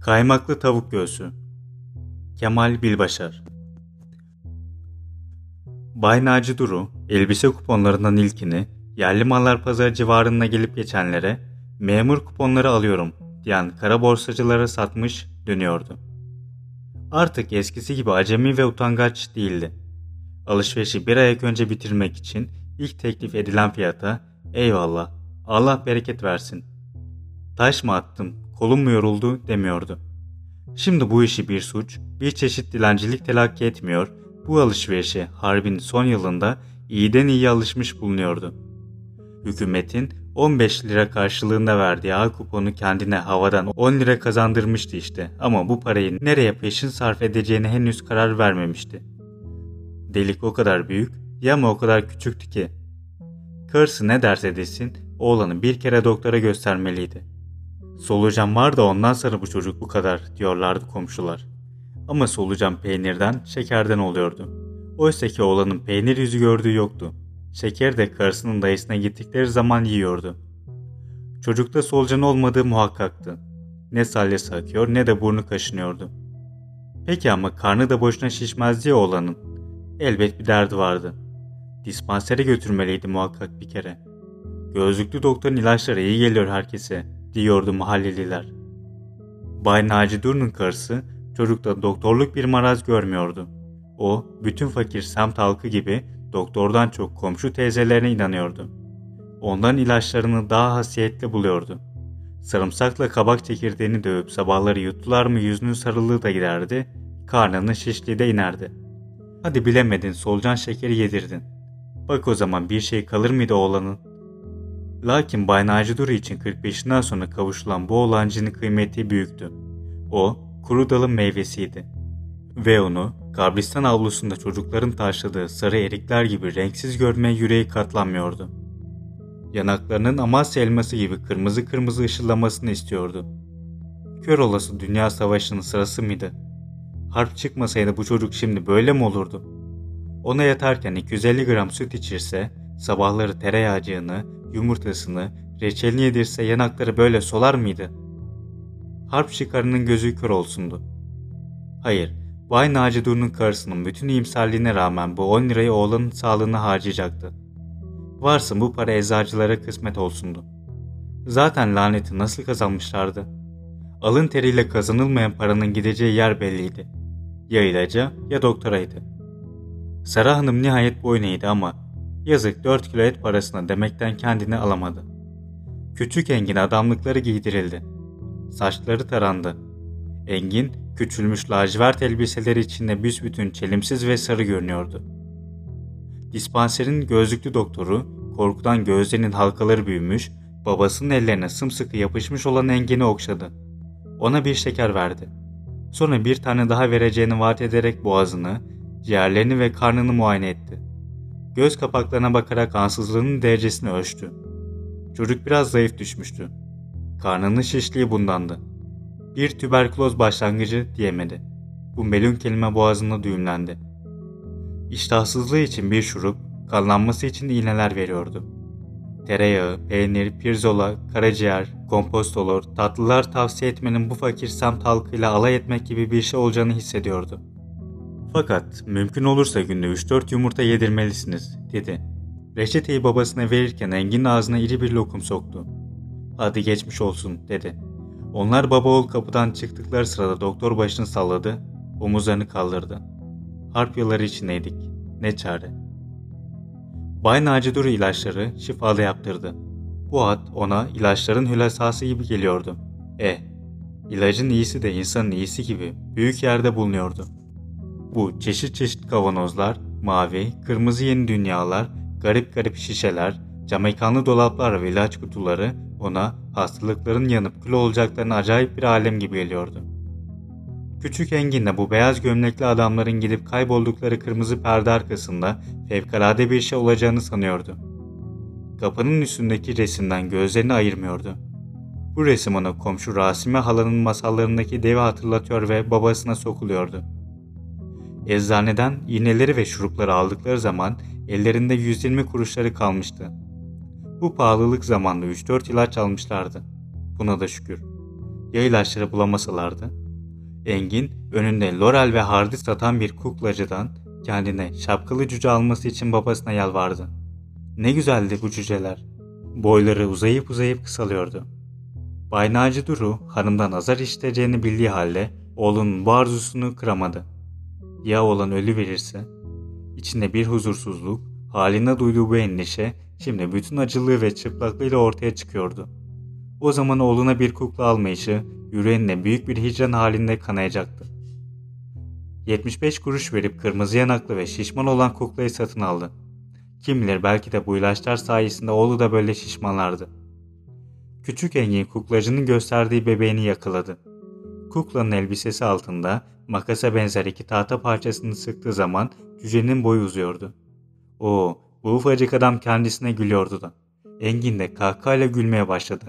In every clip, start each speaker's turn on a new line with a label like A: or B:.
A: Kaymaklı tavuk göğsü. Kemal Bilbaşar. Bay Naci Duru, elbise kuponlarından ilkini yerli mallar pazarı civarına gelip geçenlere memur kuponları alıyorum diyen kara borsacılara satmış dönüyordu. Artık eskisi gibi acemi ve utangaç değildi. Alışverişi bir ayak önce bitirmek için ilk teklif edilen fiyata eyvallah Allah bereket versin. Taş mı attım, kolum mu yoruldu demiyordu. Şimdi bu işi bir suç, bir çeşit dilencilik telakki etmiyor, bu alışverişe harbin son yılında iyiden iyi alışmış bulunuyordu. Hükümetin 15 lira karşılığında verdiği A kuponu kendine havadan 10 lira kazandırmıştı işte ama bu parayı nereye peşin sarf edeceğine henüz karar vermemişti. Delik o kadar büyük, yama o kadar küçüktü ki. Karısı ne derse desin oğlanı bir kere doktora göstermeliydi. Solucan var da ondan sonra bu çocuk bu kadar diyorlardı komşular. Ama solucan peynirden, şekerden oluyordu. Oysa ki oğlanın peynir yüzü gördüğü yoktu. Şeker de karısının dayısına gittikleri zaman yiyordu. Çocukta solucan olmadığı muhakkaktı. Ne salyası akıyor ne de burnu kaşınıyordu. Peki ama karnı da boşuna şişmezdi ya oğlanın. Elbet bir derdi vardı. Dispansere götürmeliydi muhakkak bir kere. Gözlüklü doktorun ilaçları iyi geliyor herkese, diyordu mahalleliler. Bay Naci Dur'un karısı çocukta doktorluk bir maraz görmüyordu. O, bütün fakir semt halkı gibi doktordan çok komşu teyzelerine inanıyordu. Ondan ilaçlarını daha hasiyetli buluyordu. Sarımsakla kabak çekirdeğini dövüp sabahları yuttular mı yüzünün sarılığı da giderdi, karnının şişliği de inerdi. Hadi bilemedin solucan şekeri yedirdin. Bak o zaman bir şey kalır mıydı oğlanın? Lakin Bay Naci Duru için 45'inden sonra kavuşulan bu oğlancının kıymeti büyüktü. O, kuru dalın meyvesiydi. Ve onu kabristan avlusunda çocukların taşladığı sarı erikler gibi renksiz görmeye yüreği katlanmıyordu. Yanaklarının Amasya elması gibi kırmızı kırmızı ışıllamasını istiyordu. Kör olası dünya savaşının sırası mıydı? Harp çıkmasaydı bu çocuk şimdi böyle mi olurdu? Ona yatarken 250 gram süt içirse, sabahları tereyağcığını, yumurtasını, reçelini yedirse yanakları böyle solar mıydı? Harp çıkarının gözü kör olsundu. Hayır, Bay Naci Dur'un karısının bütün iyimserliğine rağmen bu 10 lirayı oğlanın sağlığına harcayacaktı. Varsın bu para eczacılara kısmet olsundu. Zaten laneti nasıl kazanmışlardı? Alın teriyle kazanılmayan paranın gideceği yer belliydi. Ya ilaca ya doktoraydı. Sara Hanım nihayet boyun eğdi ama yazık 4 kilo et parasına demekten kendini alamadı. Küçük Engin adamlıkları giydirildi. Saçları tarandı. Engin küçülmüş lacivert elbiseleri içinde büsbütün çelimsiz ve sarı görünüyordu. Dispanserin gözlüklü doktoru korkudan gözlerinin halkaları büyümüş, babasının ellerine sımsıkı yapışmış olan Engin'i okşadı. Ona bir şeker verdi. Sonra bir tane daha vereceğini vaat ederek boğazını, ciğerlerini ve karnını muayene etti. Göz kapaklarına bakarak ansızlığının derecesini ölçtü. Çocuk biraz zayıf düşmüştü. Karnının şişliği bundandı. Bir tüberküloz başlangıcı diyemedi. Bu melun kelime boğazında düğümlendi. İştahsızlığı için bir şurup, kanlanması için iğneler veriyordu. Tereyağı, peynir, pirzola, karaciğer, kompostolor, tatlılar tavsiye etmenin bu fakir semt halkıyla alay etmek gibi bir şey olacağını hissediyordu. Fakat mümkün olursa günde 3-4 yumurta yedirmelisiniz, dedi. Reçeteyi babasına verirken Engin ağzına iri bir lokum soktu. Hadi geçmiş olsun, dedi. Onlar baba oğul kapıdan çıktıkları sırada doktor başını salladı, omuzlarını kaldırdı. Harp yılları içindeydik. Ne çare. Bay Naci Duru ilaçları şifalı yaptırdı. Bu ad ona ilaçların hülasası gibi geliyordu. E, ilacın iyisi de insanın iyisi gibi büyük yerde bulunuyordu. Bu çeşit çeşit kavanozlar, mavi, kırmızı yeni dünyalar, garip garip şişeler, Jamaikanlı dolaplar ve ilaç kutuları ona hastalıkların yanıp kül olacaklarını acayip bir alem gibi geliyordu. Küçük Engin de bu beyaz gömlekli adamların gidip kayboldukları kırmızı perde arkasında fevkalade bir şey olacağını sanıyordu. Kapının üstündeki resimden gözlerini ayırmıyordu. Bu resim ona komşu Rasime halanın masallarındaki devi hatırlatıyor ve babasına sokuluyordu. Eczaneden iğneleri ve şurupları aldıkları zaman ellerinde 120 kuruşları kalmıştı. Bu pahalılık zamanında 3-4 ilaç almışlardı. Buna da şükür. Ya ilaçları bulamasalardı? Engin önünde Laurel ve Hardy satan bir kuklacıdan kendine şapkalı cüce alması için babasına yalvardı. Ne güzeldi bu cüceler. Boyları uzayıp uzayıp kısalıyordu. Bay Naci Duru hanımdan azar işiteceğini bildiği halde oğlunun bu arzusunu kıramadı. Ya oğlan ölü verirse? İçinde bir huzursuzluk, haline duyduğu bu endişe şimdi bütün acılığı ve çıplaklığıyla ortaya çıkıyordu. O zaman oğluna bir kukla almayışı yüreğinde büyük bir hicran halinde kanayacaktı. 75 kuruş verip kırmızı yanaklı ve şişman olan kuklayı satın aldı. Kim bilir belki de bu ilaçlar sayesinde oğlu da böyle şişmanlardı. Küçük Engin kuklacının gösterdiği bebeğini yakaladı. Kuklanın elbisesi altında makasa benzer iki tahta parçasını sıktığı zaman cücenin boyu uzuyordu. O, bu ufacık adam kendisine gülüyordu da. Engin de kahkahayla gülmeye başladı.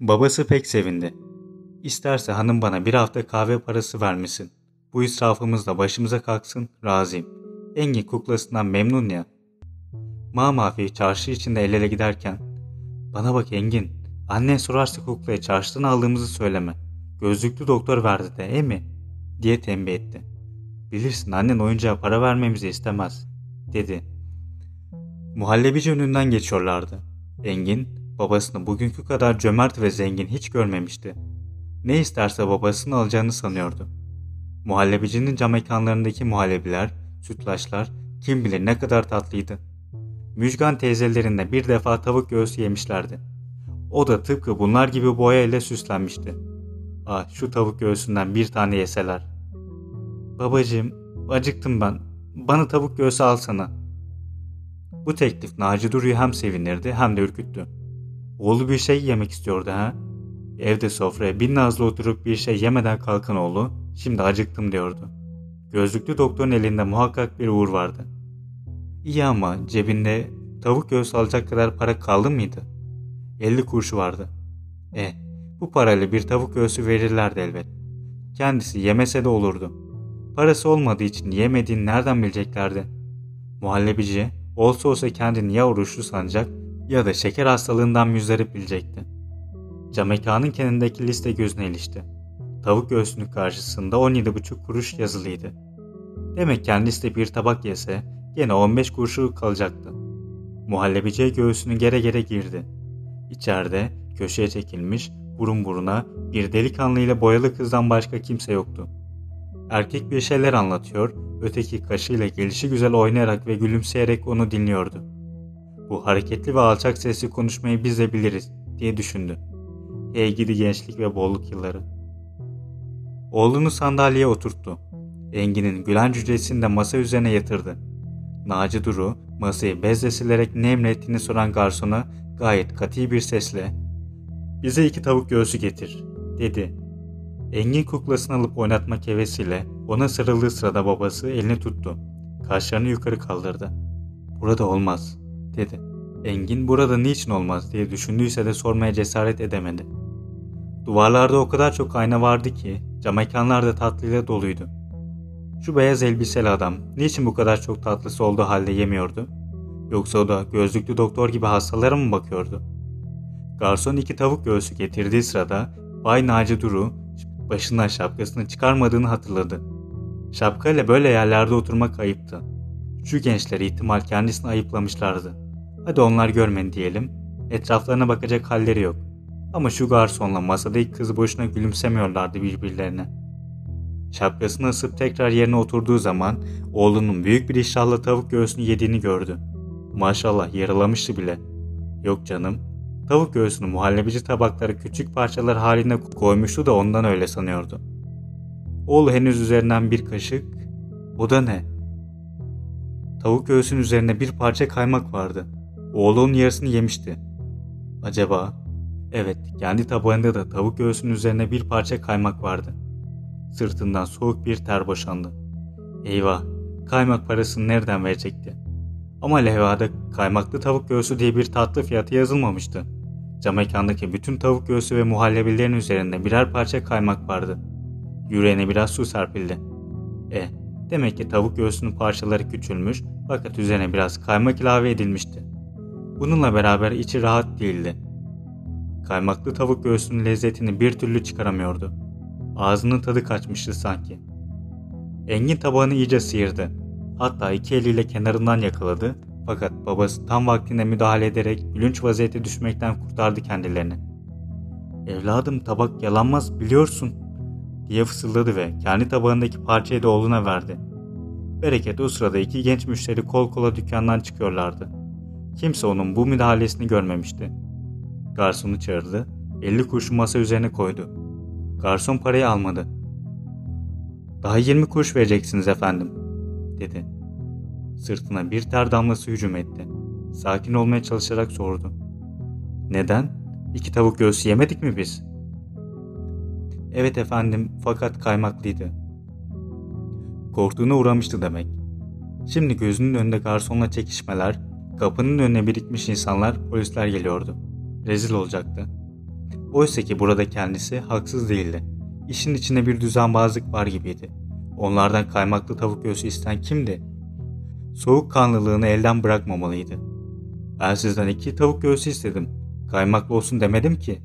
A: Babası pek sevindi. İsterse hanım bana bir hafta kahve parası vermesin. Bu israfımız da başımıza kalksın, razıyım. Engin kuklasından memnun ya. Mamafi çarşı içinde el ele giderken, bana bak Engin, annen sorarsa kuklaya çarşıdan aldığımızı söyleme. Gözlüklü doktor verdi de, e mi? diye tembih etti. Bilirsin annen oyuncağa para vermemizi istemez, dedi. Muhallebici önünden geçiyorlardı. Engin, babasını bugünkü kadar cömert ve zengin hiç görmemişti. Ne isterse babasının alacağını sanıyordu. Muhallebicinin cam mekanlarındaki muhallebiler, sütlaçlar kim bilir ne kadar tatlıydı. Müjgan teyzelerinde bir defa tavuk göğsü yemişlerdi. O da tıpkı bunlar gibi boya ile süslenmişti. Ah şu tavuk göğsünden bir tane yeseler. Babacığım acıktım ben. Bana tavuk göğsü alsana. Bu teklif Naci Duru'yu hem sevinirdi hem de ürküttü. Oğlu bir şey yemek istiyordu ha. Evde sofraya bin nazlı oturup bir şey yemeden kalkan oğlu şimdi acıktım diyordu. Gözlüklü doktorun elinde muhakkak bir uğur vardı. İyi ama cebinde tavuk göğsü alacak kadar para kaldı mıydı? 50 kuruşu vardı. E, bu parayla bir tavuk göğsü verirlerdi elbet. Kendisi yemese de olurdu. Parası olmadığı için yemediğini nereden bileceklerdi? Muhallebici olsa olsa kendini ya oruçlu sanacak ya da şeker hastalığından müzdarip bilecekti. Camekanın kenarındaki liste gözüne ilişti. Tavuk göğsünün karşısında 17,5 kuruş yazılıydı. Demek kendisi de bir tabak yese gene 15 kuruşu kalacaktı. Muhallebiciye göğsünü gere gere girdi. İçeride köşeye çekilmiş burun buruna bir delikanlı ile boyalı kızdan başka kimse yoktu. Erkek bir şeyler anlatıyor, öteki kaşıyla gelişi güzel oynayarak ve gülümseyerek onu dinliyordu. Bu hareketli ve alçak sesli konuşmayı biz de biliriz diye düşündü. Hey gidi gençlik ve bolluk yılları. Oğlunu sandalyeye oturttu. Engin'in gülen cücesini de masa üzerine yatırdı. Naci Duru masayı bezle silerek ne emrettiğini soran garsona gayet katı bir sesle ''Bize iki tavuk göğsü getir.'' dedi. Engin kuklasını alıp oynatmak hevesiyle ona sarıldığı sırada babası elini tuttu. Kaşlarını yukarı kaldırdı. ''Burada olmaz.'' dedi. Engin burada niçin olmaz diye düşündüyse de sormaya cesaret edemedi. Duvarlarda o kadar çok ayna vardı ki cam mekanlar da tatlıyla doluydu. Şu beyaz elbiseli adam niçin bu kadar çok tatlısı olduğu halde yemiyordu? Yoksa o da gözlüklü doktor gibi hastalara mı bakıyordu? Garson iki tavuk göğsü getirdiği sırada Bay Naci Duru başından şapkasını çıkarmadığını hatırladı. Şapkayla böyle yerlerde oturmak ayıptı. Şu gençler ihtimal kendisini ayıplamışlardı. Hadi onlar görmedi diyelim. Etraflarına bakacak halleri yok. Ama şu garsonla masadaki kız boşuna gülümsemiyorlardı birbirlerine. Şapkasını ısıp tekrar yerine oturduğu zaman oğlunun büyük bir iştahla tavuk göğsünü yediğini gördü. Maşallah yaralamıştı bile. Yok canım. Tavuk göğsünü muhallebici tabaklara küçük parçalar halinde koymuştu da ondan öyle sanıyordu. Oğlu henüz üzerinden bir kaşık. O da ne? Tavuk göğsünün üzerine bir parça kaymak vardı. Oğlu onun yarısını yemişti. Acaba? Evet, kendi tabağında da tavuk göğsünün üzerine bir parça kaymak vardı. Sırtından soğuk bir ter boşandı. Eyvah, kaymak parasını nereden verecekti? Ama levhada kaymaklı tavuk göğsü diye bir tatlı fiyatı yazılmamıştı. Camekandaki bütün tavuk göğsü ve muhallebilerin üzerinde birer parça kaymak vardı. Yüreğine biraz su serpildi. E, demek ki tavuk göğsünün parçaları küçülmüş fakat üzerine biraz kaymak ilave edilmişti. Bununla beraber içi rahat değildi. kaymaklı tavuk göğsünün lezzetini bir türlü çıkaramıyordu. Ağzının tadı kaçmıştı sanki. Engin tabağını iyice sıyırdı. Hatta iki eliyle kenarından yakaladı fakat babası tam vaktinde müdahale ederek gülünç vaziyete düşmekten kurtardı kendilerini. Evladım tabak yalanmaz biliyorsun diye fısıldadı ve kendi tabağındaki parçayı da oğluna verdi. Bereket o sırada iki genç müşteri kol kola dükkandan çıkıyorlardı. Kimse onun bu müdahalesini görmemişti. Garsonu çağırdı, 50 kuruşu masa üzerine koydu. Garson parayı almadı. Daha 20 kuruş vereceksiniz efendim, dedi. Sırtına bir ter damlası hücum etti. Sakin olmaya çalışarak sordu. Neden? İki tavuk göğsü yemedik mi biz? Evet efendim fakat kaymaklıydı. Korktuğuna uğramıştı demek. Şimdi gözünün önünde garsonla çekişmeler, kapının önüne birikmiş insanlar, polisler geliyordu. Rezil olacaktı. Oysa ki burada kendisi haksız değildi. İşin içinde bir düzenbazlık var gibiydi. Onlardan kaymaklı tavuk göğsü isten kimdi? Soğukkanlılığını elden bırakmamalıydı. Ben sizden iki tavuk göğsü istedim. Kaymaklı olsun demedim ki.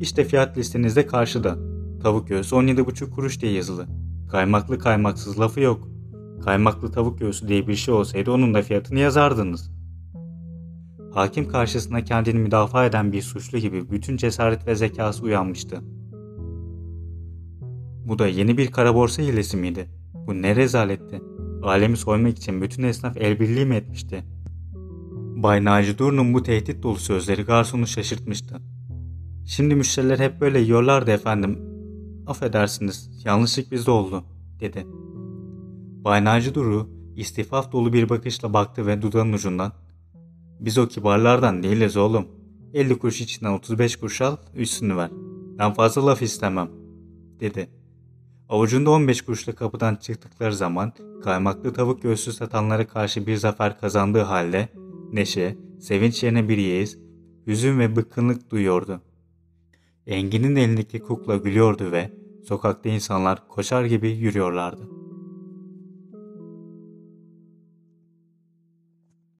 A: İşte fiyat listenizde karşıda. Tavuk göğsü 17,5 kuruş diye yazılı. Kaymaklı kaymaksız lafı yok. Kaymaklı tavuk göğsü diye bir şey olsaydı onun da fiyatını yazardınız. Hakim karşısında kendini müdafaa eden bir suçlu gibi bütün cesaret ve zekası uyanmıştı. Bu da yeni bir kara borsa hilesi miydi? Bu ne rezaletti? Alemi soymak için bütün esnaf el birliği mi etmişti? Bay Naci Dur'un bu tehdit dolu sözleri garsonu şaşırtmıştı. Şimdi müşteriler hep böyle yiyorlardı efendim. Affedersiniz, yanlışlık bizde oldu, dedi. Bay Naci Duru istifaf dolu bir bakışla baktı ve dudağının ucundan biz o kibarlardan değiliz oğlum. 50 kuruş içinden 35 kuruş al, üstünü ver. Ben fazla laf istemem, dedi. Avucunda 15 kuruşla kapıdan çıktıkları zaman kaymaklı tavuk göğsü satanlara karşı bir zafer kazandığı halde neşe, sevinç yerine bir yeğiz, hüzün ve bıkkınlık duyuyordu. Engin'in elindeki kukla gülüyordu ve sokakta insanlar koşar gibi yürüyorlardı.